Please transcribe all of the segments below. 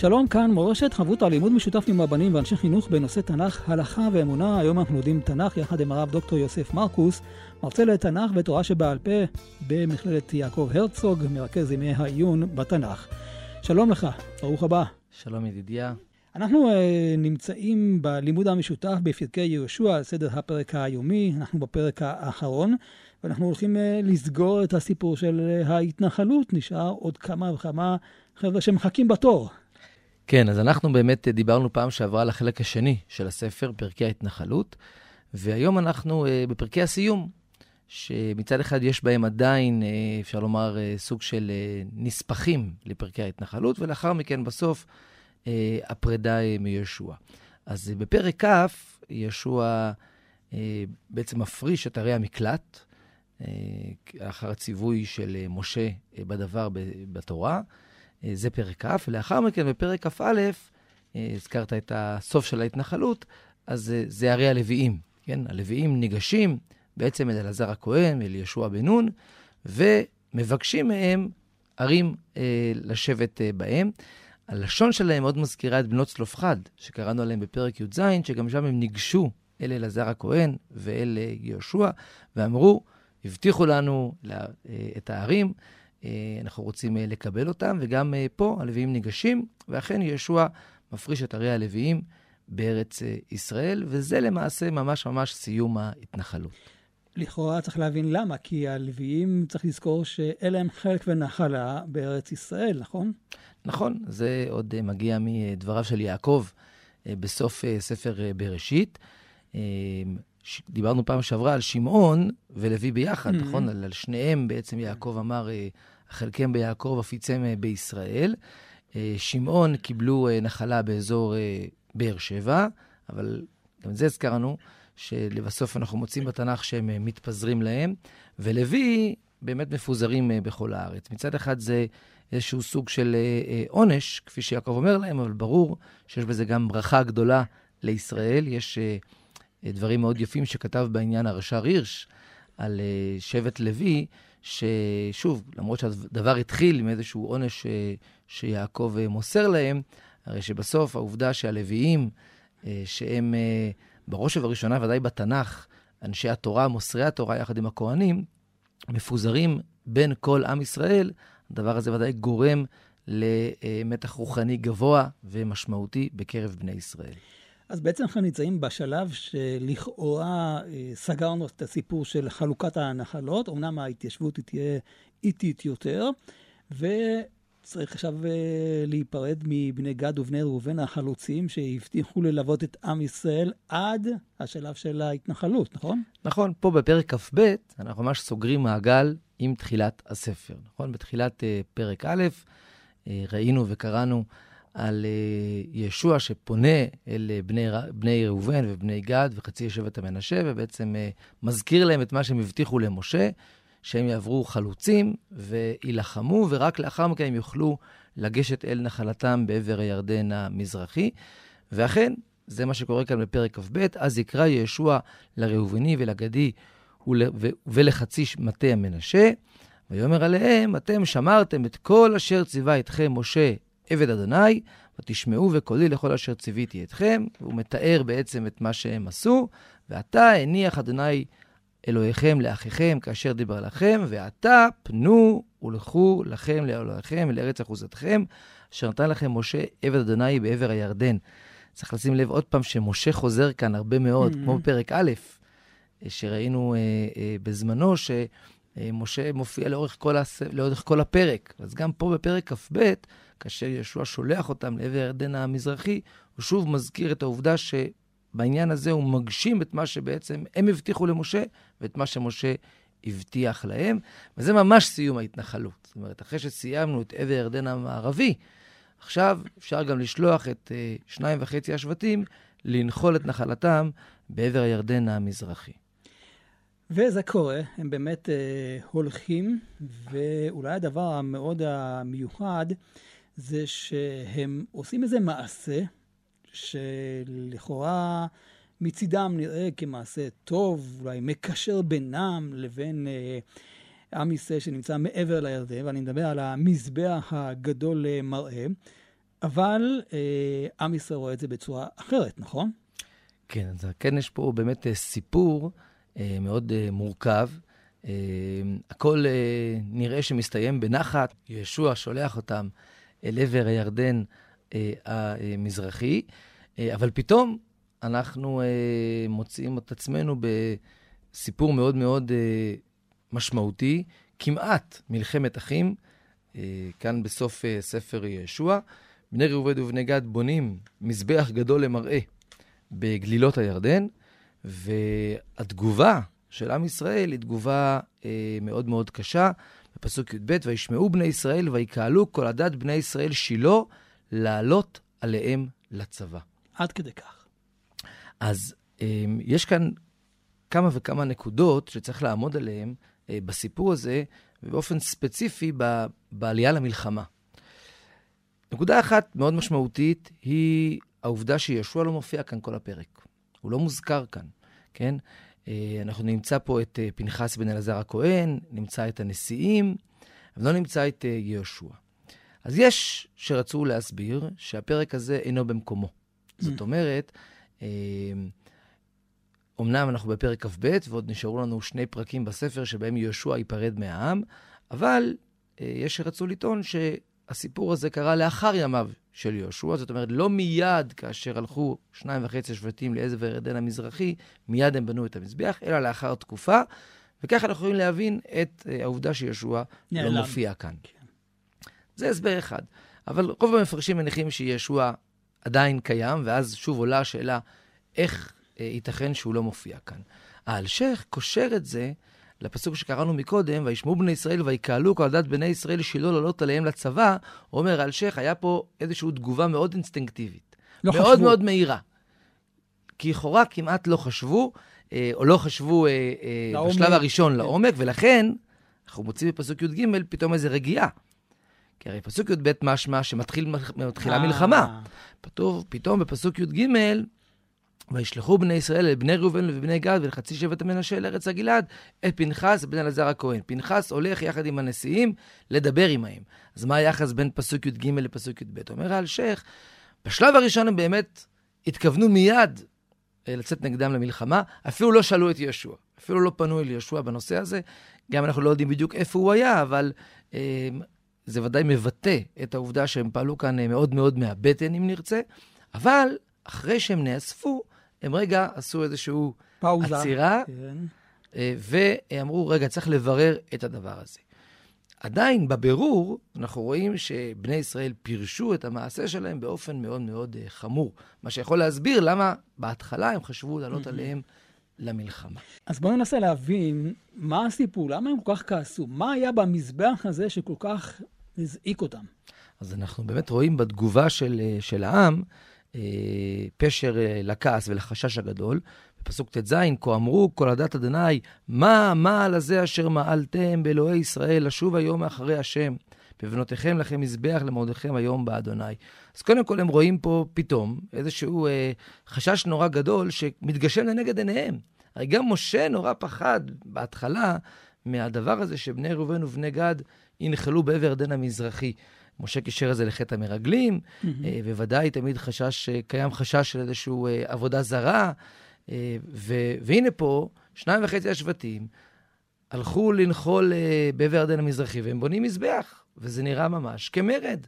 שלום, כאן מורשת חברותא לימוד משותף עם רבנים ואנשי חינוך בנושא תנ"ך, הלכה ואמונה. היום אנחנו לומדים תנ"ך יחד עם הרב דוקטור יוסף מרקוס, מרצה לתנ"ך ותורה שבעל פה במכללת יעקב הרצוג, מרכז ימי העיון בתנ"ך. שלום לך, ברוך הבא. שלום ידידיה. אנחנו uh, נמצאים בלימוד המשותף בפרקי יהושע על סדר הפרק היומי, אנחנו בפרק האחרון, ואנחנו הולכים uh, לסגור את הסיפור של uh, ההתנחלות. נשאר עוד כמה וכמה חבר'ה שמחכים בתור. כן, אז אנחנו באמת דיברנו פעם שעברה על החלק השני של הספר, פרקי ההתנחלות, והיום אנחנו uh, בפרקי הסיום, שמצד אחד יש בהם עדיין, uh, אפשר לומר, uh, סוג של נספחים לפרקי ההתנחלות, ולאחר מכן בסוף הפרידה מישוע. אז בפרק כ', ישוע בעצם מפריש את ערי המקלט, אחר הציווי של משה בדבר בתורה. אה, זה פרק כ', ולאחר מכן בפרק כ"א, אה, הזכרת את הסוף של ההתנחלות, אז אה, זה ערי הלוויים, כן? הלוויים ניגשים בעצם אל אלעזר הכהן ואל ישוע בן נון, ומבקשים מהם ערים אה, לשבת אה, בהם. הלשון שלהם מאוד מזכירה את בנות צלופחד, שקראנו עליהם בפרק י"ז, שגם שם הם ניגשו אל אלעזר הכהן ואל יהושע, ואמרו, הבטיחו לנו את הערים, אנחנו רוצים אה, לקבל אותם, וגם אה, פה הלוויים ניגשים, ואכן ישוע מפריש את ערי הלוויים בארץ ישראל, וזה למעשה ממש ממש סיום ההתנחלות. לכאורה צריך להבין למה, כי הלוויים, צריך לזכור שאין להם חלק ונחלה בארץ ישראל, נכון? נכון, זה עוד מגיע מדבריו של יעקב בסוף ספר בראשית. דיברנו פעם שעברה על שמעון ולוי ביחד, mm-hmm. נכון? על, על שניהם בעצם יעקב אמר, אה, חלקם ביעקב אפיצם אה, בישראל. אה, שמעון קיבלו נחלה באזור באר שבע, אבל גם את זה הזכרנו, שלבסוף אנחנו מוצאים בתנ"ך שהם מתפזרים להם, ולוי באמת מפוזרים בכל הארץ. מצד אחד זה איזשהו סוג של עונש, כפי שיעקב אומר להם, אבל ברור שיש בזה גם ברכה גדולה לישראל. יש דברים מאוד יפים שכתב בעניין הרש"ר הירש על אה, שבט לוי, ששוב, למרות שהדבר התחיל עם איזשהו עונש אה, שיעקב אה, מוסר להם, הרי שבסוף העובדה שהלוויים, שהם בראש ובראשונה, ודאי בתנ"ך, אנשי התורה, מוסרי התורה יחד עם הכוהנים, מפוזרים בין כל עם ישראל, הדבר הזה ודאי גורם למתח רוחני גבוה ומשמעותי בקרב בני ישראל. אז בעצם אנחנו נמצאים בשלב שלכאורה אה, סגרנו את הסיפור של חלוקת הנחלות, אמנם ההתיישבות תהיה איטית יותר, וצריך עכשיו אה, להיפרד מבני גד ובני ראובן החלוצים שהבטיחו ללוות את עם ישראל עד השלב של ההתנחלות, נכון? נכון, פה בפרק כ"ב אנחנו ממש סוגרים מעגל עם תחילת הספר, נכון? בתחילת אה, פרק א', ראינו וקראנו על אה, ישוע שפונה אל אה, בני, בני ראובן ובני גד וחצי שבט המנשה, ובעצם אה, מזכיר להם את מה שהם הבטיחו למשה, שהם יעברו חלוצים ויילחמו, ורק לאחר מכן הם יוכלו לגשת אל נחלתם בעבר הירדן המזרחי. ואכן, זה מה שקורה כאן בפרק כ"ב, אז יקרא ישוע לראובני ולגדי ול, ו, ולחצי מטה המנשה, ויאמר עליהם, אתם שמרתם את כל אשר ציווה אתכם משה עבד אדוני, ותשמעו וקולי לכל אשר ציוויתי אתכם. הוא מתאר בעצם את מה שהם עשו, ועתה הניח אדוני אלוהיכם לאחיכם כאשר דיבר לכם, ועתה פנו ולכו לכם לאלוהיכם לארץ אחוזתכם, אשר נתן לכם משה עבד אדוני בעבר הירדן. צריך לשים לב עוד פעם שמשה חוזר כאן הרבה מאוד, mm-hmm. כמו בפרק א', שראינו אה, אה, בזמנו, שמשה מופיע לאורך כל, הס... לאורך כל הפרק. אז גם פה בפרק כ"ב, כאשר ישוע שולח אותם לעבר הירדן המזרחי, הוא שוב מזכיר את העובדה שבעניין הזה הוא מגשים את מה שבעצם הם הבטיחו למשה, ואת מה שמשה הבטיח להם, וזה ממש סיום ההתנחלות. זאת אומרת, אחרי שסיימנו את עבר הירדן המערבי, עכשיו אפשר גם לשלוח את אה, שניים וחצי השבטים לנחול את נחלתם בעבר הירדן המזרחי. וזה קורה, הם באמת אה, הולכים, ואולי הדבר המאוד המיוחד זה שהם עושים איזה מעשה שלכאורה מצידם נראה כמעשה טוב, אולי מקשר בינם לבין אה, עם ישראל שנמצא מעבר לירדן, ואני מדבר על המזבח הגדול למראה, אבל אה, עם ישראל רואה את זה בצורה אחרת, נכון? כן, אז כן יש פה באמת אה, סיפור אה, מאוד אה, מורכב. אה, הכל אה, נראה שמסתיים בנחת, ישוע שולח אותם אל עבר הירדן אה, המזרחי, אה, אבל פתאום אנחנו אה, מוצאים את עצמנו בסיפור מאוד מאוד אה, משמעותי, כמעט מלחמת אחים, אה, כאן בסוף אה, ספר ישוע. בני ראובן ובני גד בונים מזבח גדול למראה בגלילות הירדן, והתגובה של עם ישראל היא תגובה אה, מאוד מאוד קשה. בפסוק י"ב, וישמעו בני ישראל ויקהלו כל עדת בני ישראל שילה לעלות עליהם לצבא. עד כדי כך. אז אה, יש כאן כמה וכמה נקודות שצריך לעמוד עליהן אה, בסיפור הזה, ובאופן ספציפי ב, בעלייה למלחמה. נקודה אחת מאוד משמעותית היא העובדה שישוע לא מופיע כאן כל הפרק. הוא לא מוזכר כאן, כן? אה, אנחנו נמצא פה את אה, פנחס בן אלעזר הכהן, נמצא את הנשיאים, אבל לא נמצא את אה, יהושע. אז יש שרצו להסביר שהפרק הזה אינו במקומו. זאת אומרת, אמנם אנחנו בפרק כ"ב, ועוד נשארו לנו שני פרקים בספר שבהם יהושע ייפרד מהעם, אבל יש שרצו לטעון שהסיפור הזה קרה לאחר ימיו של יהושע, זאת אומרת, לא מיד כאשר הלכו שניים וחצי שבטים לעזר וירדן המזרחי, מיד הם בנו את המזבח, אלא לאחר תקופה, וככה אנחנו יכולים להבין את uh, העובדה שיהושע לא מופיע כאן. כן. זה הסבר אחד. אבל רוב המפרשים מניחים שיהושע עדיין קיים, ואז שוב עולה השאלה איך uh, ייתכן שהוא לא מופיע כאן. האלשיך קושר את זה לפסוק שקראנו מקודם, וישמעו בני ישראל ויקהלו כל עדת בני ישראל שלא לעלות עליהם לצבא, אומר אלשיך, היה פה איזושהי תגובה מאוד אינסטינקטיבית. לא מאוד חשבו. מאוד מהירה. כי לכאורה כמעט לא חשבו, אה, או לא חשבו אה, אה, בשלב הראשון כן. לעומק, ולכן אנחנו מוצאים בפסוק י"ג פתאום איזו רגיעה. כי הרי פסוק י"ב משמע שמתחילה מלחמה. פתאום, פתאום בפסוק י"ג וישלחו בני ישראל אל בני ראובן ובני גד ולחצי שבט המנשה אל ארץ הגלעד את פנחס בן אלעזר הכהן. פנחס הולך יחד עם הנשיאים לדבר עמהם. אז מה היחס בין פסוק י"ג לפסוק י"ב? אומר האלשיך, בשלב הראשון הם באמת התכוונו מיד אה, לצאת נגדם למלחמה, אפילו לא שאלו את יהושע, אפילו לא פנו אל יהושע בנושא הזה. גם אנחנו לא יודעים בדיוק איפה הוא היה, אבל אה, זה ודאי מבטא את העובדה שהם פעלו כאן אה, מאוד מאוד מהבטן, אם נרצה. אבל אחרי שהם נאספו, הם רגע עשו איזושהי פאוזה, עצירה, כן. אה, ואמרו, רגע, צריך לברר את הדבר הזה. עדיין, בבירור, אנחנו רואים שבני ישראל פירשו את המעשה שלהם באופן מאוד מאוד אה, חמור. מה שיכול להסביר למה בהתחלה הם חשבו לעלות עליהם למלחמה. אז בואו ננסה להבין מה הסיפור, למה הם כל כך כעסו? מה היה במזבח הזה שכל כך הזעיק אותם? אז אנחנו באמת רואים בתגובה של, אה, של העם, פשר אה, לכעס ולחשש הגדול. בפסוק ט"ז, כה אמרו כל עדת אדוני, מה המעל הזה אשר מעלתם באלוהי ישראל, לשוב היום מאחרי השם, בבנותיכם לכם מזבח למרדכם היום באדוני. אז קודם כל הם רואים פה פתאום איזשהו אה, חשש נורא גדול שמתגשם לנגד עיניהם. הרי גם משה נורא פחד בהתחלה מהדבר הזה שבני ראובן ובני גד ינחלו בעבר ירדן המזרחי. משה קישר את זה לחטא המרגלים, mm-hmm. וודאי תמיד חשש, אה, קיים חשש של איזושהי אה, עבודה זרה. ו- והנה פה, שניים וחצי השבטים הלכו לנחול בעבר ירדן המזרחי, והם בונים מזבח, וזה נראה ממש כמרד.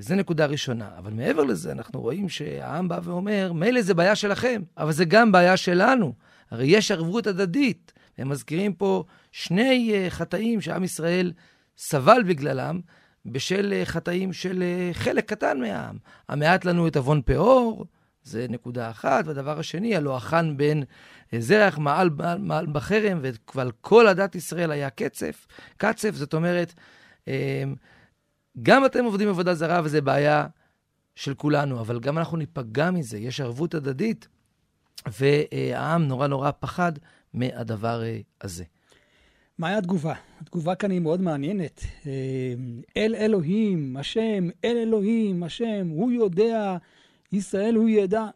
זה נקודה ראשונה. אבל מעבר לזה, אנחנו רואים שהעם בא ואומר, מילא זה בעיה שלכם, אבל זה גם בעיה שלנו. הרי יש ערבות הדדית. הם מזכירים פה שני חטאים שעם ישראל סבל בגללם, בשל אה, חטאים של אה, חלק קטן מהעם. המעט לנו את עוון פאור, זה נקודה אחת, והדבר השני, הלא החן בן אה, זרח מעל, מעל, בחרם, ועל כל עדת ישראל היה קצף. קצף, זאת אומרת, גם אתם עובדים עבודה זרה וזו בעיה של כולנו, אבל גם אנחנו ניפגע מזה, יש ערבות הדדית, והעם נורא נורא פחד מהדבר הזה. מהי התגובה? התגובה כאן היא מאוד מעניינת. אה, אל אלוהים, השם, אל אלוהים, השם, הוא יודע, ישראל הוא ידע.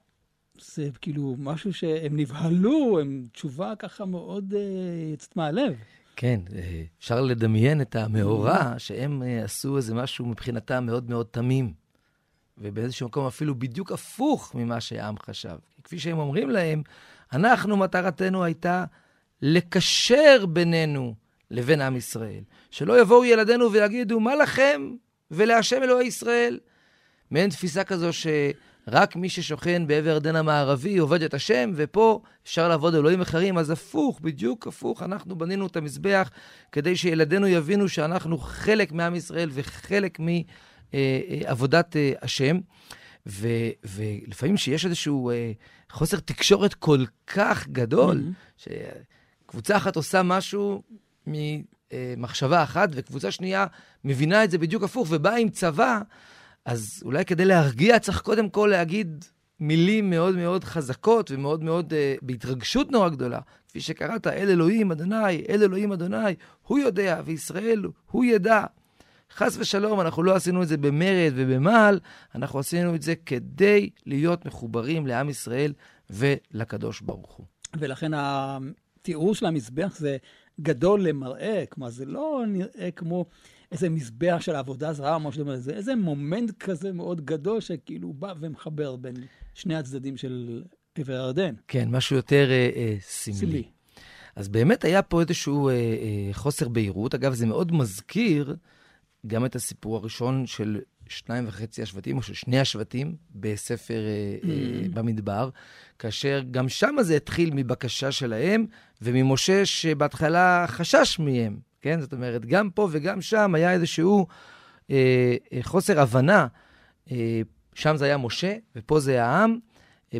זה כאילו משהו שהם נבהלו, הם תשובה ככה מאוד אה, יצאת מהלב. כן, אפשר לדמיין את המאורע שהם עשו איזה משהו מבחינתם מאוד מאוד תמים. ובאיזשהו מקום אפילו בדיוק הפוך ממה שהעם חשב. כפי שהם אומרים להם, אנחנו, מטרתנו הייתה לקשר בינינו לבין עם ישראל. שלא יבואו ילדינו ויגידו, מה לכם ולהשם אלוהי ישראל? מעין תפיסה כזו שרק מי ששוכן בעבר ירדן המערבי עובד את השם, ופה אפשר לעבוד אלוהים אחרים. אז הפוך, בדיוק הפוך, אנחנו בנינו את המזבח כדי שילדינו יבינו שאנחנו חלק מעם ישראל וחלק מ... אה, אה, אה, השם, ו, ולפעמים שיש איזשהו חוסר תקשורת כל כך גדול, mm-hmm. שקבוצה אחת עושה משהו ממחשבה אחת, וקבוצה שנייה מבינה את זה בדיוק הפוך ובאה עם צבא, אז אולי כדי להרגיע צריך קודם כל להגיד מילים מאוד מאוד חזקות ומאוד מאוד uh, בהתרגשות נורא גדולה. כפי שקראת, אל אלוהים אדוני, אל אלוהים אדוני, הוא יודע, וישראל הוא ידע. חס ושלום, אנחנו לא עשינו את זה במרד ובמעל, אנחנו עשינו את זה כדי להיות מחוברים לעם ישראל ולקדוש ברוך הוא. ולכן התיאור של המזבח זה גדול למראה, כלומר, זה לא נראה כמו איזה מזבח של עבודה זרה או משהו כזה, זה איזה מומנט כזה מאוד גדול שכאילו בא ומחבר בין שני הצדדים של עבר הירדן. כן, משהו יותר אה, אה, סמלי. סמלי. אז באמת היה פה איזשהו אה, אה, חוסר בהירות. אגב, זה מאוד מזכיר גם את הסיפור הראשון של שניים וחצי השבטים, או של שני השבטים, בספר mm. uh, במדבר, כאשר גם שם זה התחיל מבקשה שלהם, וממשה שבהתחלה חשש מהם, כן? זאת אומרת, גם פה וגם שם היה איזשהו uh, חוסר הבנה. Uh, שם זה היה משה, ופה זה העם.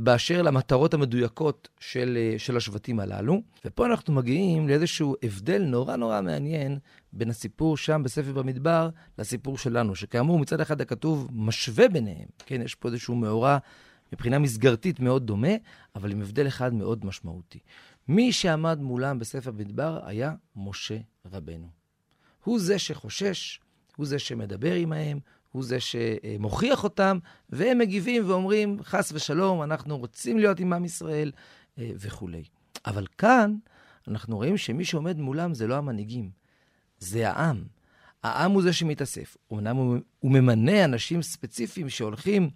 באשר למטרות המדויקות של, של השבטים הללו. ופה אנחנו מגיעים לאיזשהו הבדל נורא נורא מעניין בין הסיפור שם בספר במדבר לסיפור שלנו, שכאמור מצד אחד הכתוב משווה ביניהם, כן, יש פה איזשהו מאורע מבחינה מסגרתית מאוד דומה, אבל עם הבדל אחד מאוד משמעותי. מי שעמד מולם בספר במדבר היה משה רבנו. הוא זה שחושש, הוא זה שמדבר עמהם, הוא זה שמוכיח אותם, והם מגיבים ואומרים, חס ושלום, אנחנו רוצים להיות עם עם ישראל אה, וכולי. אבל כאן אנחנו רואים שמי שעומד מולם זה לא המנהיגים, זה העם. העם הוא זה שמתאסף. אמנם הוא, הוא ממנה אנשים ספציפיים שהולכים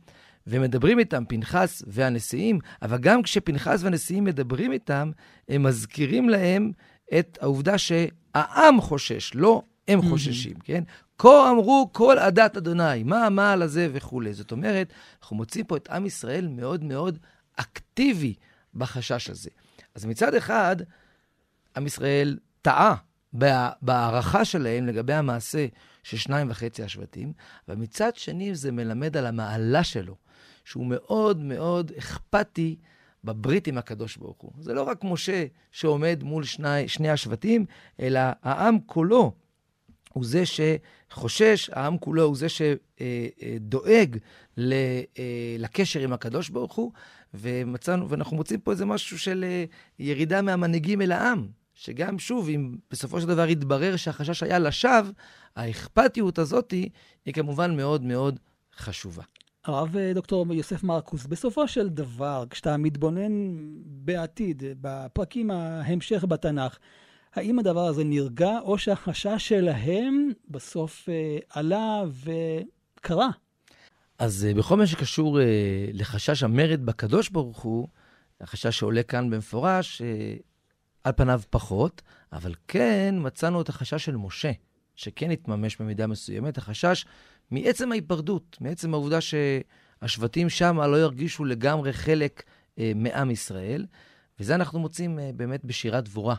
ומדברים איתם, פנחס והנשיאים, אבל גם כשפנחס והנשיאים מדברים איתם, הם מזכירים להם את העובדה שהעם חושש, לא הם חוששים, כן? כה אמרו כל עדת אדוני, מה המעל הזה וכולי. זאת אומרת, אנחנו מוצאים פה את עם ישראל מאוד מאוד אקטיבי בחשש הזה. אז מצד אחד, עם ישראל טעה בהערכה שלהם לגבי המעשה של שניים וחצי השבטים, ומצד שני זה מלמד על המעלה שלו, שהוא מאוד מאוד אכפתי בברית עם הקדוש ברוך הוא. זה לא רק משה שעומד מול שני, שני השבטים, אלא העם כולו הוא זה שחושש, העם כולו הוא זה שדואג לקשר עם הקדוש ברוך הוא, ומצאנו, ואנחנו מוצאים פה איזה משהו של ירידה מהמנהיגים אל העם. שגם, שוב, אם בסופו של דבר יתברר שהחשש היה לשווא, האכפתיות הזאת היא כמובן מאוד מאוד חשובה. הרב אה, דוקטור יוסף מרקוס, בסופו של דבר, כשאתה מתבונן בעתיד, בפרקים ההמשך בתנ"ך, האם הדבר הזה נרגע, או שהחשש שלהם בסוף אה, עלה וקרה? אז אה, בכל מה שקשור אה, לחשש המרד בקדוש ברוך הוא, החשש שעולה כאן במפורש, אה, על פניו פחות, אבל כן מצאנו את החשש של משה, שכן התממש במידה מסוימת, החשש מעצם ההיפרדות, מעצם העובדה שהשבטים שם לא ירגישו לגמרי חלק אה, מעם ישראל, וזה אנחנו מוצאים אה, באמת בשירת דבורה.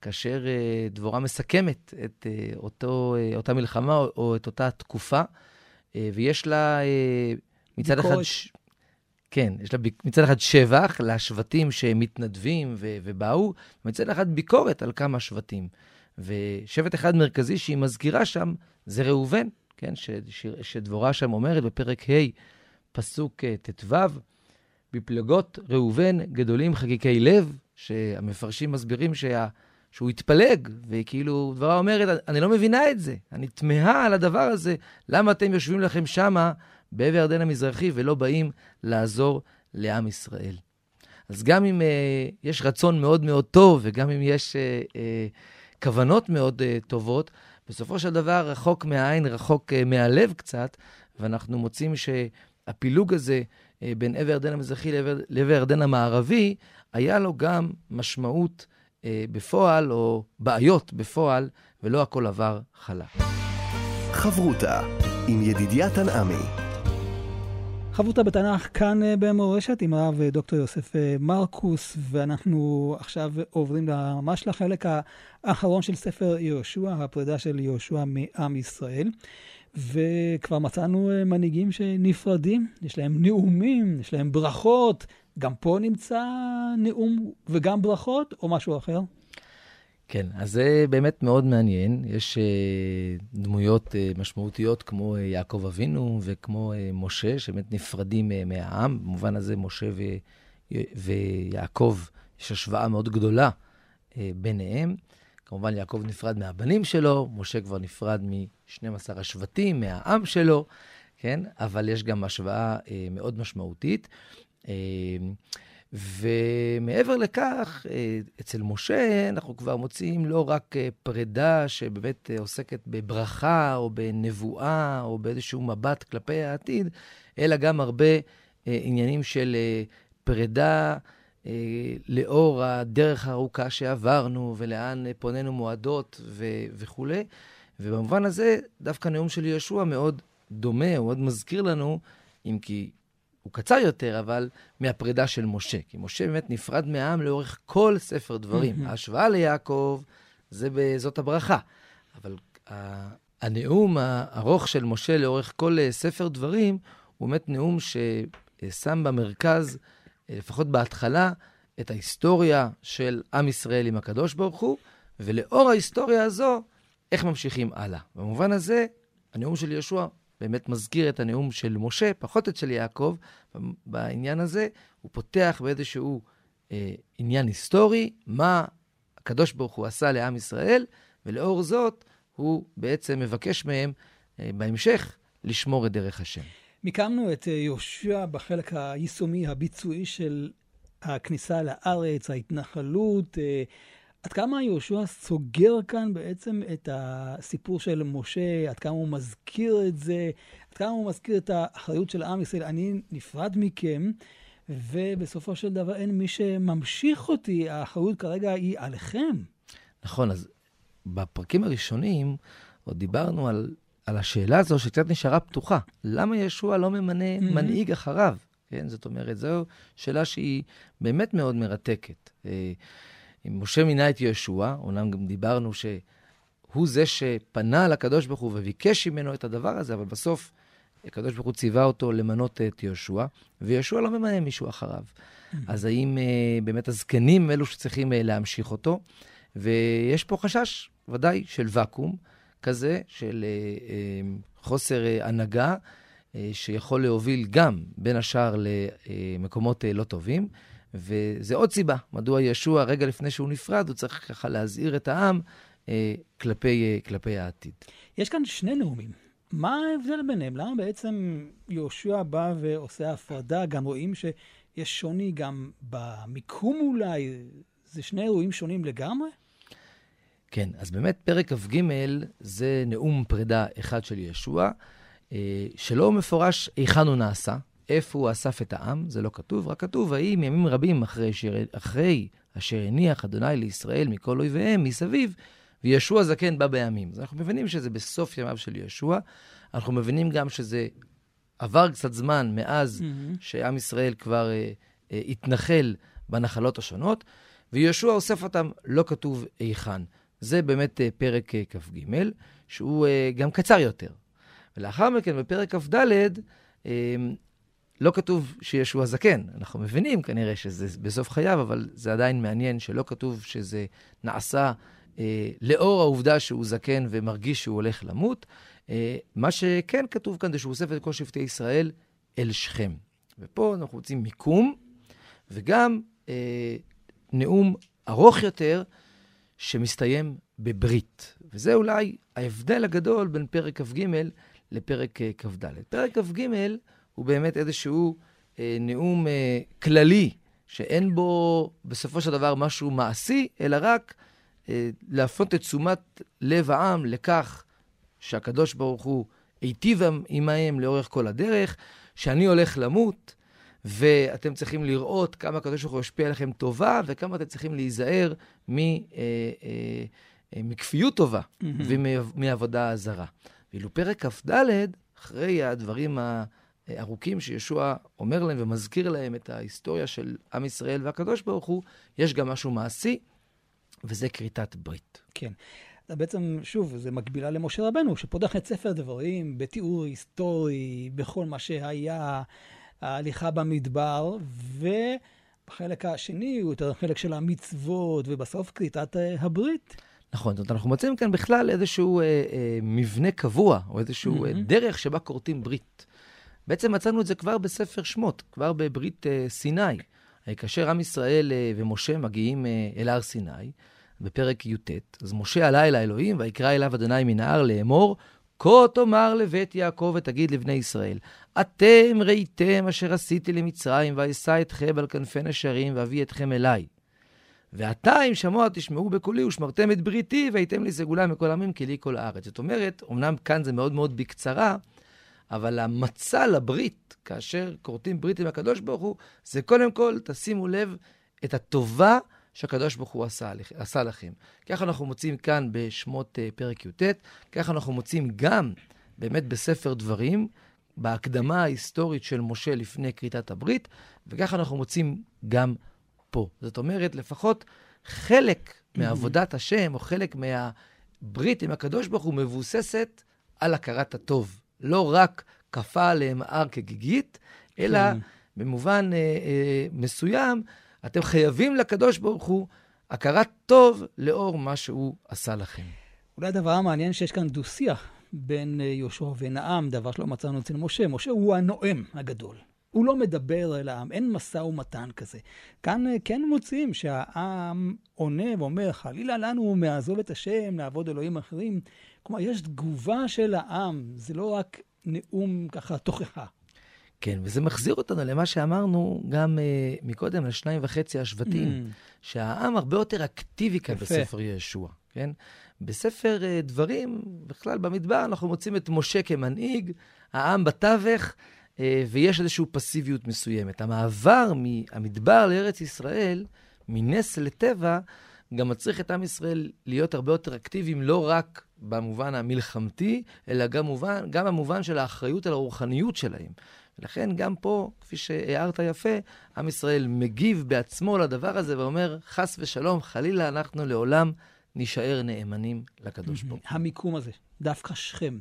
כאשר אה, דבורה מסכמת את אה, אותו, אה, אותה מלחמה או, או את אותה תקופה, אה, ויש לה אה, מצד ביקורת. אחד... ש... כן, יש לה מצד אחד שבח לשבטים שמתנדבים ו- ובאו, ומצד אחד ביקורת על כמה שבטים. ושבט אחד מרכזי שהיא מזכירה שם זה ראובן, כן, ש, ש, שדבורה שם אומרת בפרק ה', פסוק אה, ט"ו, בפלגות ראובן גדולים חקיקי לב, שהמפרשים מסבירים שה, שהוא התפלג, וכאילו דברה אומרת, אני לא מבינה את זה, אני תמהה על הדבר הזה, למה אתם יושבים לכם שמה בעבר ירדן המזרחי ולא באים לעזור לעם ישראל. אז גם אם uh, יש רצון מאוד מאוד טוב, וגם אם יש uh, uh, כוונות מאוד uh, טובות, בסופו של דבר רחוק מהעין, רחוק uh, מהלב קצת, ואנחנו מוצאים שהפילוג הזה uh, בין עבר ירדן המזרחי לעבר ירדן המערבי, היה לו גם משמעות uh, בפועל, או בעיות בפועל, ולא הכל עבר חלק. חברותה עם ידידיה תנעמי חברותה בתנ"ך כאן אה, במורשת עם הרב אה, דוקטור יוסף אה, מרקוס, ואנחנו עכשיו עוברים ממש לחלק האחרון של ספר יהושע, הפרידה של יהושע מעם ישראל. וכבר מצאנו מנהיגים שנפרדים, יש להם נאומים, יש להם ברכות. גם פה נמצא נאום וגם ברכות, או משהו אחר? כן, אז זה באמת מאוד מעניין. יש uh, דמויות uh, משמעותיות כמו uh, יעקב אבינו וכמו משה, שבאמת נפרדים מהעם. במובן הזה, משה ו, ויעקב, יש השוואה מאוד גדולה ביניהם. כמובן, יעקב נפרד מהבנים שלו, משה כבר נפרד מ-12 השבטים, מהעם שלו, כן? אבל יש גם השוואה מאוד משמעותית. ומעבר לכך, אה, אצל משה אנחנו כבר מוצאים לא רק אה, פרידה שבאמת אה, עוסקת בברכה או בנבואה או באיזשהו מבט כלפי העתיד, אלא גם הרבה עניינים של פרידה לאור הדרך הארוכה שעברנו ולאן פוננו מועדות ו- וכולי. ובמובן הזה, דווקא הנאום של יהושע מאוד דומה, הוא מאוד מזכיר לנו, אם כי הוא קצר יותר, אבל מהפרידה של משה. כי משה באמת נפרד מהעם לאורך כל ספר דברים. ההשוואה ליעקב, זה, זאת הברכה. אבל הנאום הארוך של משה לאורך כל אה, ספר דברים, הוא באמת נאום ששם במרכז, אה, לפחות בהתחלה, את ההיסטוריה של עם ישראל עם הקדוש ברוך הוא, ולאור ההיסטוריה הזו, איך ממשיכים הלאה. במובן הזה, הנאום של יהושע באמת מזכיר את הנאום של משה, פחות את של יעקב. בעניין הזה הוא פותח באיזשהו אה, עניין היסטורי, מה הקדוש ברוך הוא עשה לעם ישראל, ולאור זאת הוא בעצם מבקש מהם אה, בהמשך לשמור את דרך השם. מיקמנו את אה, יהושע בחלק היישומי, הביצועי של הכניסה לארץ, ההתנחלות, אה, עד כמה יהושע סוגר כאן בעצם את הסיפור של משה, עד כמה הוא מזכיר את זה, עד כמה הוא מזכיר את האחריות של עם ישראל. אני נפרד מכם, ובסופו של דבר אין מי שממשיך אותי, האחריות כרגע היא עליכם. נכון, אז בפרקים הראשונים עוד דיברנו על, על השאלה הזו שקצת נשארה פתוחה. למה ישוע לא ממנה mm-hmm. מנהיג אחריו? כן, זאת אומרת, זו שאלה שהיא באמת מאוד מרתקת. אה, משה מינה את יהושע, אומנם גם דיברנו שהוא זה שפנה לקדוש ברוך הוא וביקש ממנו את הדבר הזה, אבל בסוף הקדוש ברוך הוא ציווה אותו למנות את יהושע, ויהושע לא ממנה מישהו אחריו. Mm-hmm. אז האם uh, באמת הזקנים הם אלו שצריכים uh, להמשיך אותו? ויש פה חשש, ודאי, של ואקום כזה, של uh, uh, חוסר uh, הנהגה, uh, שיכול להוביל גם, בין השאר, למקומות uh, לא טובים. וזה עוד סיבה, מדוע ישוע, רגע לפני שהוא נפרד, הוא צריך ככה להזהיר את העם אה, כלפי, אה, כלפי העתיד. יש כאן שני נאומים. מה ההבדל ביניהם? למה בעצם יהושע בא ועושה הפרדה? גם רואים שיש שוני גם במיקום אולי. זה שני אירועים שונים לגמרי? כן, אז באמת פרק כ"ג זה נאום פרידה אחד של ישוע, אה, שלא מפורש היכן הוא נעשה. איפה הוא אסף את העם, זה לא כתוב, רק כתוב, האם ימים רבים אחרי, שיר, אחרי אשר הניח אדוני לישראל מכל אויביהם מסביב, וישוע זקן בא בימים. אז אנחנו מבינים שזה בסוף ימיו של ישוע. אנחנו מבינים גם שזה עבר קצת זמן מאז mm-hmm. שעם ישראל כבר אה, אה, התנחל בנחלות השונות, וישוע אוסף אותם, לא כתוב היכן. זה באמת אה, פרק אה, כ"ג, שהוא אה, גם קצר יותר. ולאחר מכן, בפרק כ"ד, אה, לא כתוב שישוע זקן. אנחנו מבינים כנראה שזה בסוף חייו, אבל זה עדיין מעניין שלא כתוב שזה נעשה אה, לאור העובדה שהוא זקן ומרגיש שהוא הולך למות, אה, מה שכן כתוב כאן זה שהוא אוסף את כל שבטי ישראל אל שכם. ופה אנחנו רוצים מיקום, וגם אה, נאום ארוך יותר, שמסתיים בברית. וזה אולי ההבדל הגדול בין פרק כ"ג לפרק אה, כ"ד. פרק כ"ג הוא באמת איזשהו אה, נאום אה, כללי, שאין בו בסופו של דבר משהו מעשי, אלא רק אה, להפנות את תשומת לב העם לכך שהקדוש ברוך הוא היטיב עמהם לאורך כל הדרך, שאני הולך למות, ואתם צריכים לראות כמה הקדוש ברוך הוא ישפיע עליכם טובה, וכמה אתם צריכים להיזהר מ, אה, אה, אה, מכפיות טובה. ומעבודה זרה. ואילו פרק כ"ד, אחרי הדברים הארוכים שישוע אומר להם ומזכיר להם את ההיסטוריה של עם ישראל והקדוש ברוך הוא, יש גם משהו מעשי, וזה כריתת ברית. כן. בעצם, שוב, זה מקבילה למשה רבנו, שפותח את ספר דברים בתיאור היסטורי, בכל מה שהיה, ההליכה במדבר, ובחלק השני הוא יותר חלק של המצוות, ובסוף כריתת אה, הברית. נכון, זאת אומרת, אנחנו מוצאים כאן בכלל איזשהו אה, אה, מבנה קבוע, או איזשהו mm-hmm. דרך שבה כורתים ברית. בעצם מצאנו את זה כבר בספר שמות, כבר בברית אה, סיני. כאשר עם ישראל אה, ומשה מגיעים אה, אל הר סיני, בפרק י"ט, אז משה עלה אל האלוהים, ויקרא אליו אדוני מן ההר לאמור, כה תאמר לבית יעקב ותגיד לבני ישראל, אתם ראיתם אשר עשיתי למצרים, ואשא אתכם על כנפי נשרים, ואביא אתכם אליי. ועתה אם שמוע תשמעו בקולי ושמרתם את בריתי, והייתם לי סגולה מכל עמים לי כל הארץ. זאת אומרת, אמנם כאן זה מאוד מאוד בקצרה, אבל המצע לברית, כאשר כורתים ברית עם הקדוש ברוך הוא, זה קודם כל, תשימו לב, את הטובה שהקדוש ברוך הוא עשה, עשה לכם. ככה אנחנו מוצאים כאן בשמות uh, פרק י"ט, ככה אנחנו מוצאים גם באמת בספר דברים, בהקדמה ההיסטורית של משה לפני כריתת הברית, וככה אנחנו מוצאים גם פה. זאת אומרת, לפחות חלק מעבודת השם, או חלק מהברית עם הקדוש ברוך הוא, מבוססת על הכרת הטוב. לא רק כפה עליהם הר כגיגית, אלא כן. במובן אה, אה, מסוים, אתם חייבים לקדוש ברוך הוא הכרת טוב לאור מה שהוא עשה לכם. אולי הדבר המעניין שיש כאן דו-שיח בין אה, יהושע ונעם, דבר שלא מצאנו אצל משה. משה הוא הנואם הגדול. הוא לא מדבר אל העם, אין משא ומתן כזה. כאן אה, כן מוצאים שהעם עונה ואומר, חלילה לנו מעזוב את השם, לעבוד אלוהים אחרים. כלומר, יש תגובה של העם, זה לא רק נאום ככה תוכחה. כן, וזה מחזיר אותנו למה שאמרנו גם uh, מקודם, על שניים וחצי השבטים, mm. שהעם הרבה יותר אקטיבי כאן בספר ישוע, כן? בספר uh, דברים, בכלל במדבר, אנחנו מוצאים את משה כמנהיג, העם בתווך, uh, ויש איזושהי פסיביות מסוימת. המעבר מהמדבר לארץ ישראל, מנס לטבע, גם מצריך את עם ישראל להיות הרבה יותר אקטיביים, לא רק במובן המלחמתי, אלא גם, מובן, גם במובן של האחריות על הרוחניות שלהם. ולכן גם פה, כפי שהערת יפה, עם ישראל מגיב בעצמו לדבר הזה ואומר, חס ושלום, חלילה אנחנו לעולם נישאר נאמנים לקדוש ברוך הוא. המיקום הזה, דווקא שכם.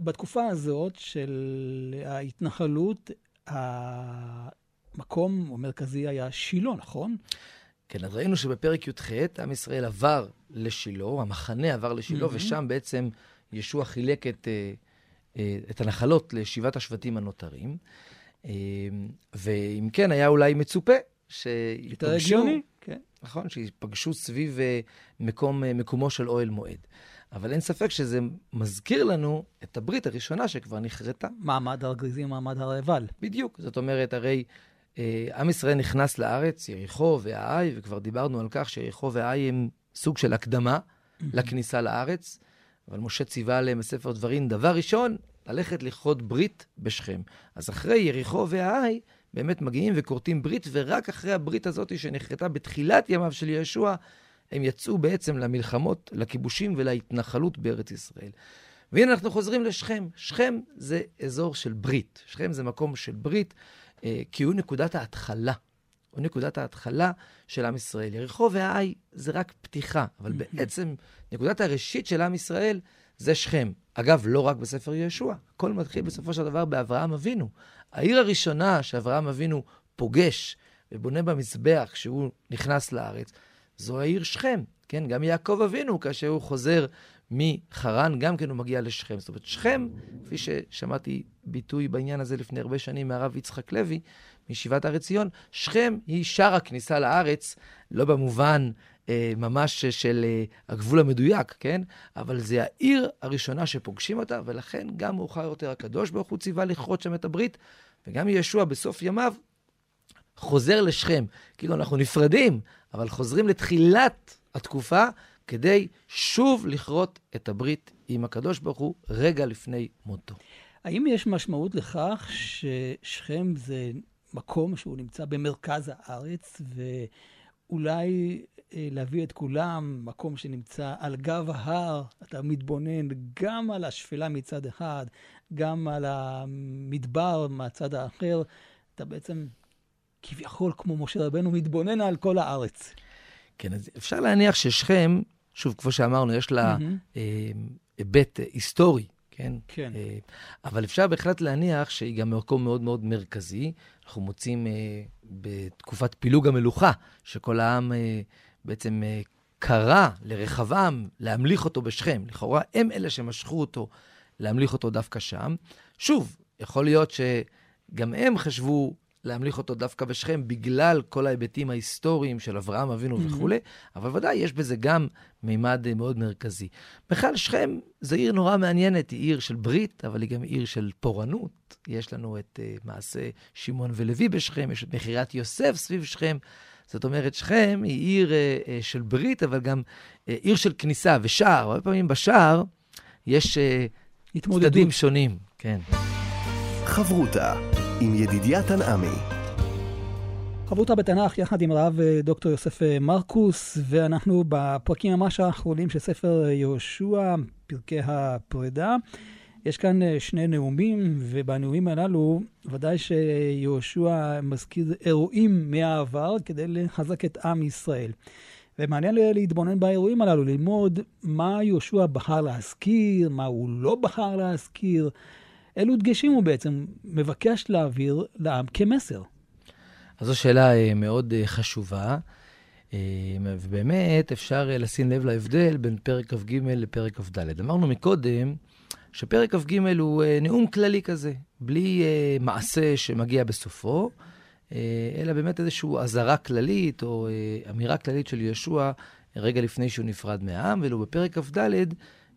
בתקופה הזאת של ההתנחלות, המקום המרכזי היה שילה, נכון? כן, אז ראינו שבפרק י"ח עם ישראל עבר לשילה, המחנה עבר לשילה, mm-hmm. ושם בעצם ישוע חילק את, אה, אה, את הנחלות לשבעת השבטים הנותרים. אה, ואם כן, היה אולי מצופה שיפגשו, כן. נכון, שיפגשו סביב מקום, מקומו של אוהל מועד. אבל אין ספק שזה מזכיר לנו את הברית הראשונה שכבר נכרתה. מעמד הר גריזים, מעמד הר עיבל. בדיוק. זאת אומרת, הרי עם ישראל נכנס לארץ, יריחו והאי, וכבר דיברנו על כך שיריחו והאי הם סוג של הקדמה לכניסה לארץ, אבל משה ציווה עליהם בספר דברים, דבר ראשון, ללכת לכרות ברית בשכם. אז אחרי יריחו והאי, באמת מגיעים וכורתים ברית, ורק אחרי הברית הזאת שנחרטה בתחילת ימיו של ישוע, הם יצאו בעצם למלחמות, לכיבושים ולהתנחלות בארץ ישראל. והנה אנחנו חוזרים לשכם. שכם זה אזור של ברית. שכם זה מקום של ברית. אה, כי הוא נקודת ההתחלה. הוא נקודת ההתחלה של עם ישראל. יריחו והאי זה רק פתיחה, אבל בעצם נקודת הראשית של עם ישראל זה שכם. אגב, לא רק בספר יהושע, הכל מתחיל בסופו של דבר באברהם אבינו. העיר הראשונה שאברהם אבינו פוגש ובונה במזבח כשהוא נכנס לארץ, זו העיר שכם. כן, גם יעקב אבינו, כאשר הוא חוזר מחרן, גם כן הוא מגיע לשכם. זאת אומרת, שכם, כפי ששמעתי ביטוי בעניין הזה לפני הרבה שנים מהרב יצחק לוי, מישיבת הר עציון, שכם היא שער הכניסה לארץ, לא במובן אה, ממש של אה, הגבול המדויק, כן? אבל זה העיר הראשונה שפוגשים אותה, ולכן גם מאוחר יותר הקדוש ברוך הוא ציווה לכרות שם את הברית, וגם ישוע בסוף ימיו חוזר לשכם. כאילו אנחנו נפרדים, אבל חוזרים לתחילת התקופה כדי שוב לכרות את הברית עם הקדוש ברוך הוא רגע לפני מותו. האם יש משמעות לכך ששכם זה מקום שהוא נמצא במרכז הארץ, ואולי אה, להביא את כולם, מקום שנמצא על גב ההר, אתה מתבונן גם על השפלה מצד אחד, גם על המדבר מהצד האחר, אתה בעצם כביכול, כמו משה רבנו, מתבונן על כל הארץ. כן, אז אפשר להניח ששכם, שוב, כמו שאמרנו, יש לה mm-hmm. היבט היסטורי, כן? כן. אה, אבל אפשר בהחלט להניח שהיא גם מקום מאוד מאוד מרכזי. אנחנו מוצאים אה, בתקופת פילוג המלוכה, שכל העם אה, בעצם אה, קרא לרחבעם להמליך אותו בשכם. לכאורה הם אלה שמשכו אותו להמליך אותו דווקא שם. שוב, יכול להיות שגם הם חשבו להמליך אותו דווקא בשכם בגלל כל ההיבטים ההיסטוריים של אברהם אבינו mm-hmm. וכולי, אבל ודאי יש בזה גם מימד אה, מאוד מרכזי. בכלל, שכם זו עיר נורא מעניינת, היא עיר של ברית, אבל היא גם עיר של פורענות. יש לנו את uh, מעשה שמעון ולוי בשכם, יש את מכירת יוסף סביב שכם. זאת אומרת, שכם היא עיר uh, uh, של ברית, אבל גם uh, עיר של כניסה ושער. הרבה פעמים בשער יש uh, צדדים שונים. כן. חברותה עם ידידיה תנעמי. חברותה בתנ"ך יחד עם הרב אה, דוקטור יוסף אה, מרקוס, ואנחנו בפרקים ממש האחרונים של ספר אה, יהושע, פרקי הפרידה. יש כאן שני נאומים, ובנאומים הללו ודאי שיהושע מזכיר אירועים מהעבר כדי לחזק את עם ישראל. ומעניין להתבונן באירועים הללו, ללמוד מה יהושע בחר להזכיר, מה הוא לא בחר להזכיר, אילו דגשים הוא בעצם מבקש להעביר לעם כמסר? אז זו שאלה אה, מאוד אה, חשובה, אה, ובאמת אפשר לשים לב להבדל בין פרק כ"ג לפרק כ"ד. אמרנו מקודם שפרק כ"ג הוא נאום כללי כזה, בלי מעשה שמגיע בסופו, אלא באמת איזושהי אזהרה כללית או אמירה כללית של ישוע רגע לפני שהוא נפרד מהעם, ואילו בפרק כ"ד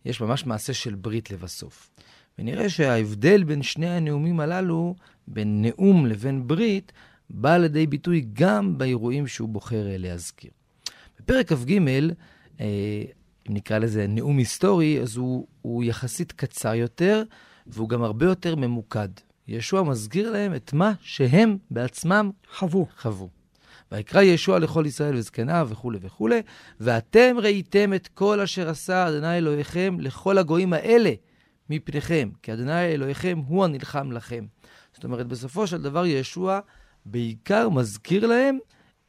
יש ממש מעשה של ברית לבסוף. ונראה שההבדל בין שני הנאומים הללו, בין נאום לבין ברית, בא לידי ביטוי גם באירועים שהוא בוחר אה, להזכיר. בפרק כ"ג, אה, אם נקרא לזה נאום היסטורי, אז הוא, הוא יחסית קצר יותר, והוא גם הרבה יותר ממוקד. ישוע מזכיר להם את מה שהם בעצמם חוו. חוו. ויקרא ישוע לכל ישראל וזקניו וכולי וכולי, ואתם ראיתם את כל אשר עשה אדוני אלוהיכם לכל הגויים האלה, מפניכם, כי אדוני אלוהיכם הוא הנלחם לכם. זאת אומרת, בסופו של דבר ישוע בעיקר מזכיר להם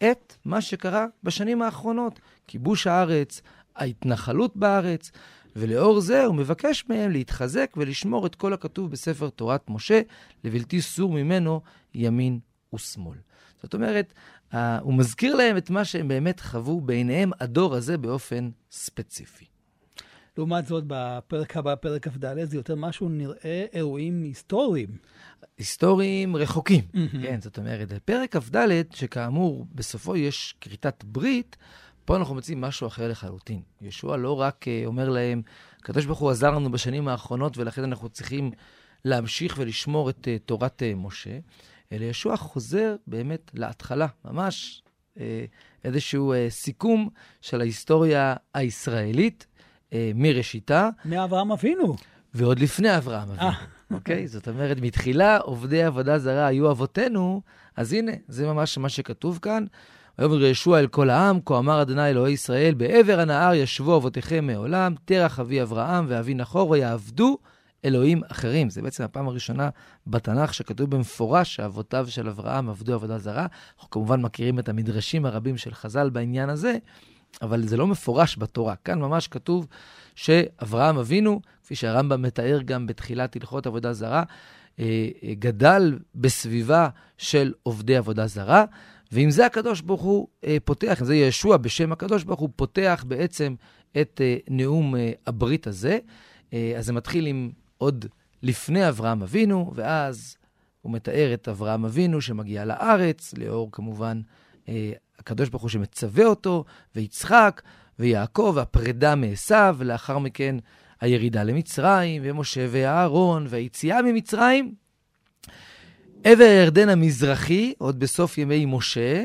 את מה שקרה בשנים האחרונות, כיבוש הארץ, ההתנחלות בארץ, ולאור זה הוא מבקש מהם להתחזק ולשמור את כל הכתוב בספר תורת משה, לבלתי סור ממנו ימין ושמאל. זאת אומרת, הוא מזכיר להם את מה שהם באמת חוו בעיניהם הדור הזה באופן ספציפי. לעומת זאת, בפרק הבא, פרק כ"ד, זה יותר משהו נראה אירועים היסטוריים. היסטוריים רחוקים, mm-hmm. כן, זאת אומרת, בפרק כ"ד, שכאמור, בסופו יש כריתת ברית, פה אנחנו מוצאים משהו אחר לחלוטין. ישוע לא רק uh, אומר להם, הקדוש ברוך הוא עזר לנו בשנים האחרונות, ולכן אנחנו צריכים להמשיך ולשמור את uh, תורת uh, משה, אלא ישוע חוזר באמת להתחלה, ממש uh, איזשהו uh, סיכום של ההיסטוריה הישראלית. אה, מראשיתה. מאברהם אבינו. ועוד לפני אברהם אבינו, אה. אוקיי? זאת אומרת, מתחילה עובדי עבודה זרה היו אבותינו, אז הנה, זה ממש מה שכתוב כאן. ויאמר ישוע אל כל העם, כה אמר אדוני אלוהי ישראל, בעבר הנהר ישבו אבותיכם מעולם, תרח אבי אברהם ואבי נחור, ויעבדו אלוהים אחרים. זה בעצם הפעם הראשונה בתנ"ך שכתוב במפורש שאבותיו של אברהם עבדו עבודה זרה. אנחנו כמובן מכירים את המדרשים הרבים של חז"ל בעניין הזה, אבל זה לא מפורש בתורה. כאן ממש כתוב שאברהם אבינו, כפי שהרמב"ם מתאר גם בתחילת הלכות עבודה זרה, אה, אה, גדל בסביבה של עובדי עבודה זרה, ועם זה הקדוש ברוך הוא אה, פותח, עם זה ישוע בשם הקדוש ברוך הוא פותח בעצם את נאום הברית הזה. אז זה מתחיל עם עוד לפני אברהם אבינו, ואז הוא מתאר את אברהם אבינו שמגיע לארץ, לאור כמובן הקדוש ברוך הוא שמצווה אותו, ויצחק, ויעקב, והפרידה מעשיו, ולאחר מכן הירידה למצרים, ומשה ואהרון, והיציאה ממצרים. עבר הירדן המזרחי, עוד בסוף ימי משה,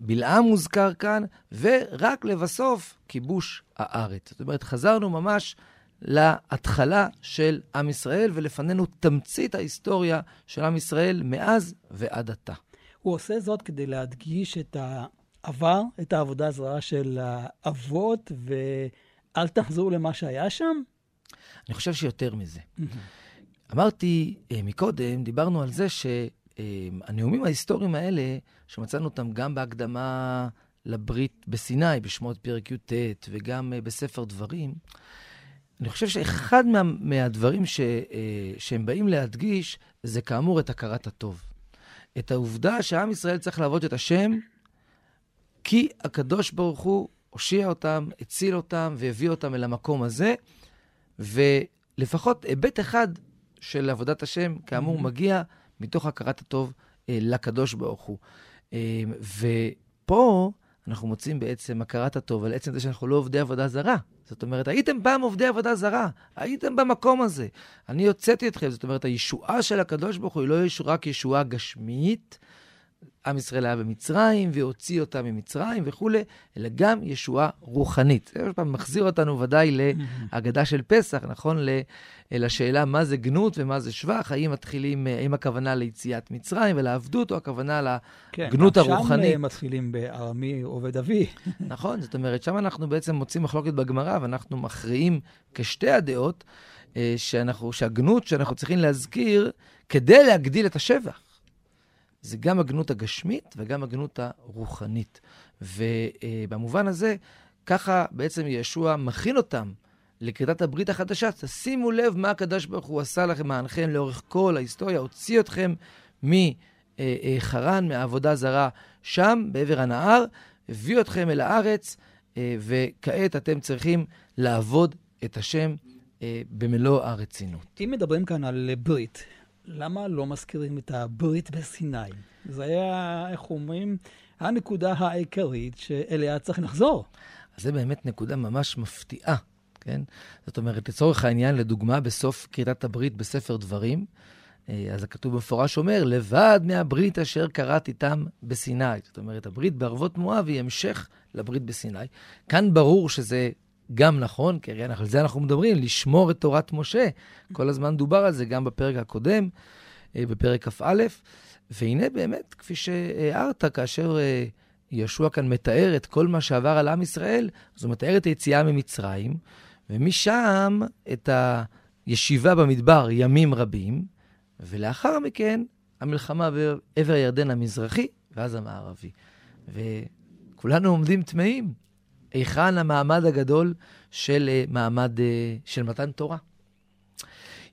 בלעם מוזכר כאן, ורק לבסוף כיבוש הארץ. זאת אומרת, חזרנו ממש להתחלה של עם ישראל, ולפנינו תמצית ההיסטוריה של עם ישראל מאז ועד עתה. הוא עושה זאת כדי להדגיש את העבר, את העבודה הזרה של האבות, ואל תחזרו למה שהיה שם? אני חושב שיותר מזה. אמרתי אה, מקודם, דיברנו על זה שהנאומים ההיסטוריים האלה, שמצאנו אותם גם בהקדמה לברית בסיני, בשמות פרק י"ט, וגם אה, בספר דברים, אני חושב שאחד מה, מהדברים ש, אה, שהם באים להדגיש, זה כאמור את הכרת הטוב. את העובדה שעם ישראל צריך לעבוד את השם, כי הקדוש ברוך הוא הושיע אותם, הציל אותם והביא אותם אל המקום הזה, ולפחות היבט אחד של עבודת השם, כאמור, mm-hmm. מגיע מתוך הכרת הטוב אה, לקדוש ברוך הוא. אה, ופה אנחנו מוצאים בעצם הכרת הטוב על עצם זה שאנחנו לא עובדי עבודה זרה. זאת אומרת, הייתם פעם עובדי עבודה זרה, הייתם במקום הזה. אני הוצאתי אתכם, זאת אומרת, הישועה של הקדוש ברוך הוא היא לא רק ישועה גשמית, עם ישראל היה במצרים והוציא אותם ממצרים וכולי, אלא גם ישועה רוחנית. זה עוד פעם מחזיר אותנו ודאי להגדה של פסח, נכון? לשאלה מה זה גנות ומה זה שבח, האם מתחילים, האם הכוונה ליציאת מצרים ולעבדות, או הכוונה לגנות כן, הרוחנית. כן, שם מתחילים בארמי עובד אבי. נכון, זאת אומרת, שם אנחנו בעצם מוצאים מחלוקת בגמרא, ואנחנו מכריעים כשתי הדעות, אה, שאנחנו, שהגנות שאנחנו צריכים להזכיר כדי להגדיל את השבח. זה גם הגנות הגשמית וגם הגנות הרוחנית. ובמובן הזה, ככה בעצם ישוע מכין אותם לכריתת הברית החדשה. תשימו לב מה הקדוש ברוך הוא עשה לכם, מענכם לאורך כל ההיסטוריה, הוציא אתכם מחרן, מהעבודה זרה שם, בעבר הנהר, הביא אתכם אל הארץ, וכעת אתם צריכים לעבוד את השם במלוא הרצינות. אם מדברים כאן על ברית, למה לא מזכירים את הברית בסיני? זה היה, איך אומרים, הנקודה העיקרית שאליה צריך לחזור. זה באמת נקודה ממש מפתיעה, כן? זאת אומרת, לצורך העניין, לדוגמה, בסוף כריתת הברית בספר דברים, אה, אז הכתוב במפורש אומר, לבד מהברית אשר קראת איתם בסיני. זאת אומרת, הברית בערבות מואב היא המשך לברית בסיני. כאן ברור שזה גם נכון, כי הרי על זה אנחנו מדברים, לשמור את תורת משה. כל הזמן דובר על זה גם בפרק הקודם, אה, בפרק כ"א. והנה באמת, כפי שהערת, כאשר אה, יהושע כאן מתאר את כל מה שעבר על עם ישראל, אז הוא מתאר את היציאה ממצרים, ומשם את הישיבה במדבר ימים רבים, ולאחר מכן המלחמה בעבר הירדן המזרחי, ואז המערבי. וכולנו עומדים טמאים. היכן המעמד הגדול של uh, מעמד uh, של מתן תורה?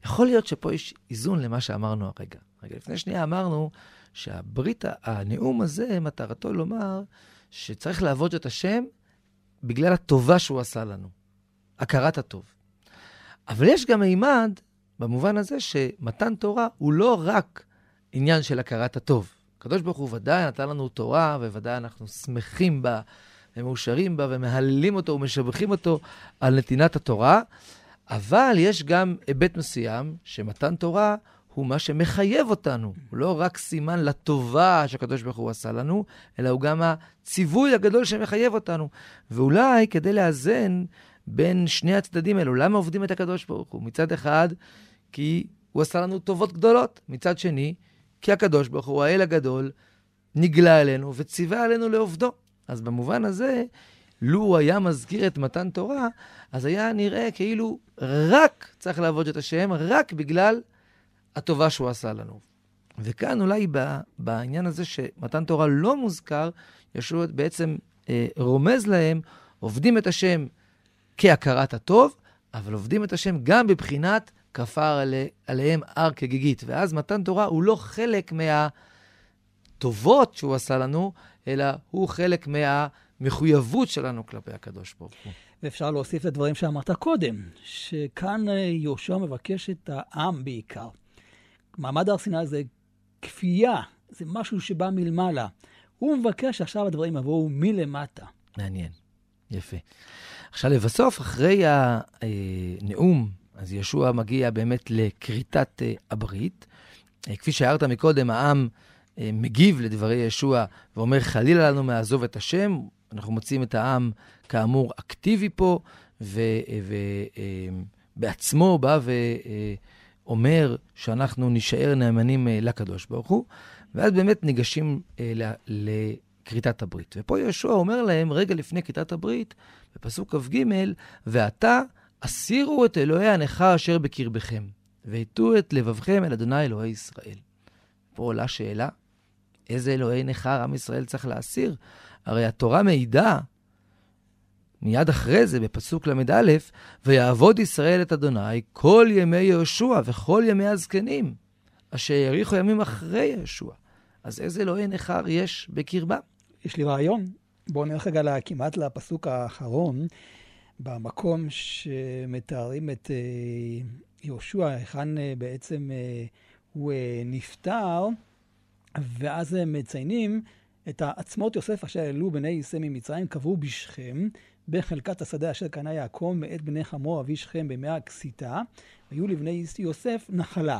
יכול להיות שפה יש איזון למה שאמרנו הרגע. רגע, לפני שנייה אמרנו שהברית, הנאום הזה, מטרתו לומר שצריך לעבוד את השם בגלל הטובה שהוא עשה לנו, הכרת הטוב. אבל יש גם מימד במובן הזה שמתן תורה הוא לא רק עניין של הכרת הטוב. הקדוש ברוך הוא ודאי נתן לנו תורה, וודאי אנחנו שמחים בה, ומאושרים בה, ומהללים אותו ומשבחים אותו על נתינת התורה, אבל יש גם היבט מסוים שמתן תורה הוא מה שמחייב אותנו. הוא לא רק סימן לטובה שהקדוש ברוך הוא עשה לנו, אלא הוא גם הציווי הגדול שמחייב אותנו. ואולי כדי לאזן בין שני הצדדים האלו, למה עובדים את הקדוש ברוך הוא? מצד אחד, כי הוא עשה לנו טובות גדולות. מצד שני, כי הקדוש ברוך הוא, האל הגדול, נגלה אלינו וציווה עלינו לעובדו. אז במובן הזה, לו הוא היה מזכיר את מתן תורה, אז היה נראה כאילו רק צריך לעבוד את השם, רק בגלל הטובה שהוא עשה לנו. וכאן אולי בעניין הזה שמתן תורה לא מוזכר, ישוע בעצם אה, רומז להם, עובדים את השם כהכרת הטוב, אבל עובדים את השם גם בבחינת כפר עלי, עליהם הר כגיגית. ואז מתן תורה הוא לא חלק טובות שהוא עשה לנו, אלא הוא חלק מהמחויבות שלנו כלפי הקדוש ברוך הוא. ואפשר להוסיף לדברים שאמרת קודם, שכאן אה, יהושע מבקש את העם בעיקר. מעמד הר סיני זה כפייה, זה משהו שבא מלמעלה. הוא מבקש שעכשיו הדברים יבואו מלמטה. מעניין, יפה. עכשיו לבסוף, אחרי הנאום, אז ישוע מגיע באמת לכריתת אה, הברית. אה, כפי שהערת מקודם, העם מגיב לדברי ישוע ואומר, חלילה לנו מעזוב את השם. אנחנו מוצאים את העם, כאמור, אקטיבי פה, ובעצמו בא ואומר שאנחנו נישאר נאמנים אה, לקדוש ברוך הוא, ואז באמת ניגשים אה, לכריתת הברית. ופה יהושע אומר להם, רגע לפני כריתת הברית, בפסוק כ"ג, ועתה הסירו את אלוהי הנכר אשר בקרבכם, והטו את לבבכם אל אדוני אלוהי ישראל. פה עולה שאלה, איזה אלוהי נכר עם ישראל צריך להסיר? הרי התורה מעידה, מיד אחרי זה, בפסוק ל"א, ויעבוד ישראל את אדוני כל ימי יהושע וכל ימי הזקנים, אשר יאריכו ימים אחרי יהושע. אז איזה אלוהי נכר יש בקרבם? יש לי רעיון. בואו נלך רגע כמעט לפסוק האחרון, במקום שמתארים את אה, יהושע, היכן אה, בעצם אה, הוא נפטר, ואז הם מציינים את העצמות יוסף אשר העלו בני יסי ממצרים, קבעו בשכם, בחלקת השדה אשר קנה יעקב מאת בני חמו אבי שכם בימי הכסיתה, היו לבני יוסף נחלה.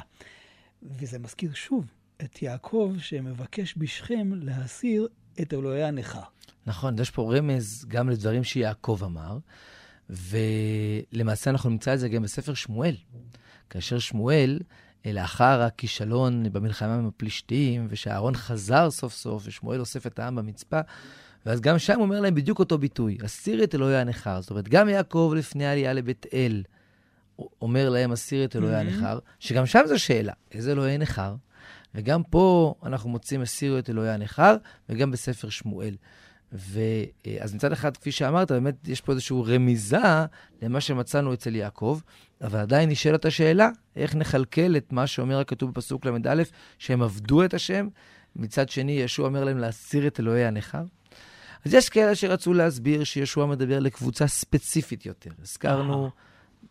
וזה מזכיר שוב את יעקב שמבקש בשכם להסיר את אלוהי הנכה. נכון, יש פה רמז גם לדברים שיעקב אמר, ולמעשה אנחנו נמצא את זה גם בספר שמואל. כאשר שמואל לאחר הכישלון במלחמה עם הפלישתים, ושאהרון חזר סוף סוף, ושמואל אוסף את העם במצפה, ואז גם שם אומר להם בדיוק אותו ביטוי, הסיר את אלוהי הנכר. זאת אומרת, גם יעקב לפני העלייה לבית אל, אומר להם, הסיר את אלוהי mm-hmm. הנכר, שגם שם זו שאלה, איזה אלוהי נכר? וגם פה אנחנו מוצאים, הסירו את אלוהי הנכר, וגם בספר שמואל. ואז מצד אחד, כפי שאמרת, באמת יש פה איזושהי רמיזה למה שמצאנו אצל יעקב, אבל עדיין נשאלת השאלה, איך נכלכל את מה שאומר הכתוב בפסוק ל"א, שהם עבדו את השם, מצד שני, ישוע אומר להם להסיר את אלוהי הנכר? אז יש כאלה שרצו להסביר שישוע מדבר לקבוצה ספציפית יותר. הזכרנו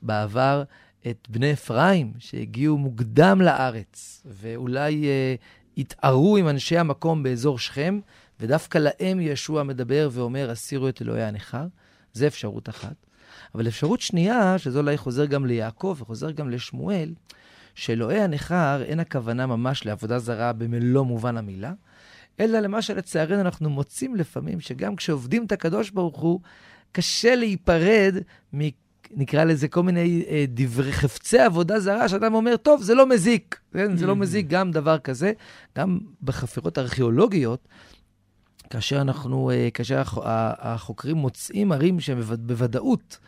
בעבר את בני אפרים, שהגיעו מוקדם לארץ, ואולי אה, התערו עם אנשי המקום באזור שכם, ודווקא להם ישוע מדבר ואומר, הסירו את אלוהי הנכר. זה אפשרות אחת. אבל אפשרות שנייה, שזה אולי חוזר גם ליעקב וחוזר גם לשמואל, שאלוהי הנכר אין הכוונה ממש לעבודה זרה במלוא מובן המילה, אלא למה שלצערנו אנחנו מוצאים לפעמים, שגם כשעובדים את הקדוש ברוך הוא, קשה להיפרד מ... נקרא לזה כל מיני אה, דברי חפצי עבודה זרה, שאדם אומר, טוב, זה לא מזיק. כן? זה לא mm-hmm. מזיק גם דבר כזה. גם בחפירות ארכיאולוגיות, כאשר אנחנו, אה, כאשר החוקרים מוצאים ערים שהן בוודאות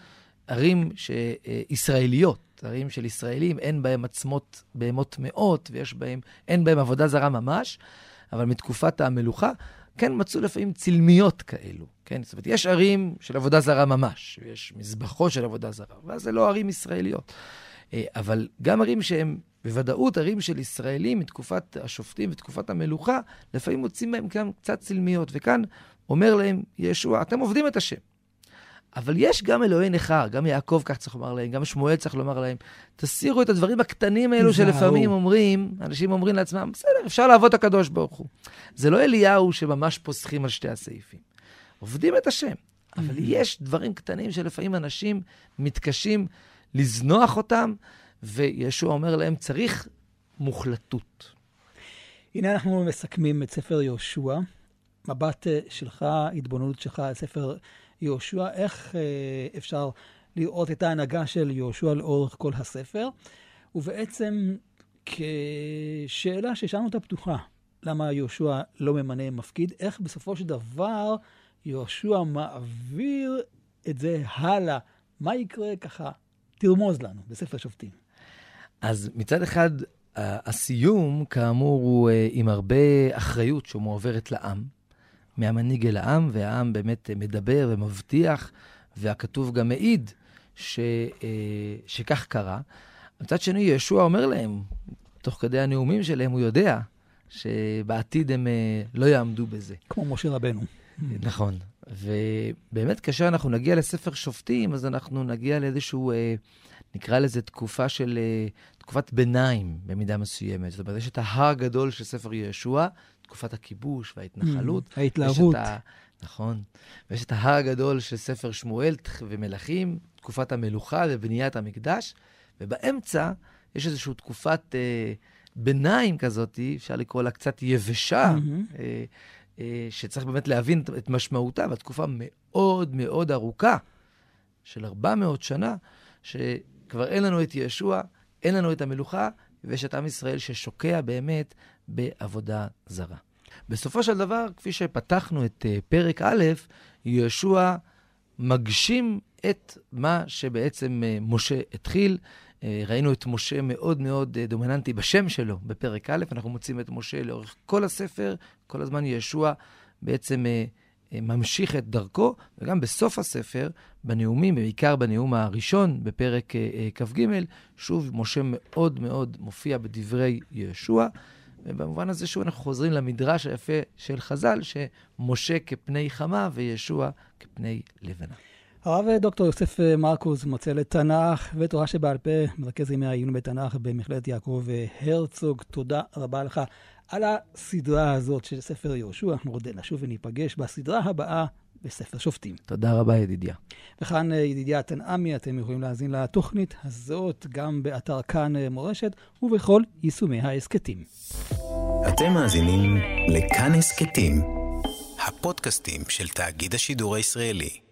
ערים. אה, ישראליות, ערים של ישראלים, אין בהם עצמות בהמות מאות, ויש בהם, אין בהם עבודה זרה ממש, אבל מתקופת המלוכה, כן מצאו לפעמים צלמיות כאלו, כן? זאת אומרת, יש ערים של עבודה זרה ממש, ויש מזבחות של עבודה זרה, ואז זה לא ערים ישראליות. אה, אבל גם ערים שהם בוודאות ערים של ישראלים מתקופת השופטים ותקופת המלוכה, לפעמים מוצאים בהם גם קצת צלמיות. וכאן אומר להם ישוע, אתם עובדים את השם. אבל יש גם אלוהי נכר, גם יעקב כך צריך לומר להם, גם שמואל צריך לומר להם, תסירו את הדברים הקטנים האלו שלפעמים אומרים, אנשים אומרים לעצמם, בסדר, אפשר לעבוד את הקדוש ברוך הוא. זה לא אליהו שממש פוסחים על שתי הסעיפים. עובדים את השם, אבל יש דברים קטנים שלפעמים אנשים מתקשים לזנוח אותם, וישוע אומר להם, צריך מוחלטות. הנה אנחנו מסכמים את ספר יהושע. מבט אה, שלך, התבוננות שלך על ספר יהושע, איך אה, אפשר לראות את ההנהגה של יהושע לאורך כל הספר, ובעצם כשאלה ששאלנו אותה פתוחה, למה יהושע לא ממנה מפקיד, איך בסופו של דבר יהושע מעביר את זה הלאה. מה יקרה ככה? תרמוז לנו בספר שופטים. אז מצד אחד, הסיום, כאמור, הוא אה, עם הרבה אחריות שמועברת לעם, מהמנהיג אל העם, והעם באמת מדבר ומבטיח, והכתוב גם מעיד ש, אה, שכך קרה. מצד שני, ישוע אומר להם, תוך כדי הנאומים שלהם, הוא יודע שבעתיד הם אה, לא יעמדו בזה. כמו משה רבנו. נכון. ובאמת, כאשר אנחנו נגיע לספר שופטים, אז אנחנו נגיע לאיזשהו, אה, נקרא לזה תקופה של, אה, תקופת ביניים במידה מסוימת. זאת אומרת, יש את ההר הגדול של ספר יהושע, תקופת הכיבוש וההתנחלות. Mm, ההתלהבות. ה... נכון. ויש את ההר הגדול של ספר שמואל ומלכים, תקופת המלוכה ובניית המקדש, ובאמצע יש איזושהי תקופת אה, ביניים כזאת, אפשר לקרוא לה קצת יבשה, mm-hmm. אה, אה, שצריך באמת להבין את משמעותה, והתקופה מאוד מאוד ארוכה, של 400 שנה, שכבר אין לנו את ישוע, אין לנו את המלוכה, ויש את עם ישראל ששוקע באמת בעבודה זרה. בסופו של דבר, כפי שפתחנו את uh, פרק א', יהושע מגשים את מה שבעצם uh, משה התחיל. Uh, ראינו את משה מאוד מאוד דומיננטי בשם שלו בפרק א', אנחנו מוצאים את משה לאורך כל הספר, כל הזמן יהושע בעצם ממשיך את דרכו, וגם בסוף הספר, בנאומים, בעיקר בנאום הראשון, בפרק uh, uh, כ"ג, שוב משה מאוד מאוד מופיע בדברי יהושע. ובמובן הזה שוב אנחנו חוזרים למדרש היפה של חז"ל, שמשה כפני חמה וישוע כפני לבנה. הרב דוקטור יוסף מרקוס, מוצא לתנ"ך ותורה שבעל פה, מרכז ימי העיון בתנ"ך במכללת יעקב הרצוג, תודה רבה לך על הסדרה הזאת של ספר יהושע. אנחנו עוד נשוב וניפגש בסדרה הבאה בספר שופטים. תודה רבה, ידידיה. וכאן, אה, ידידיה תנעמי, אתם יכולים להאזין לתוכנית הזאת גם באתר כאן אה, מורשת ובכל יישומי ההסכתים. אתם מאזינים לכאן הסכתים, הפודקאסטים של תאגיד השידור הישראלי.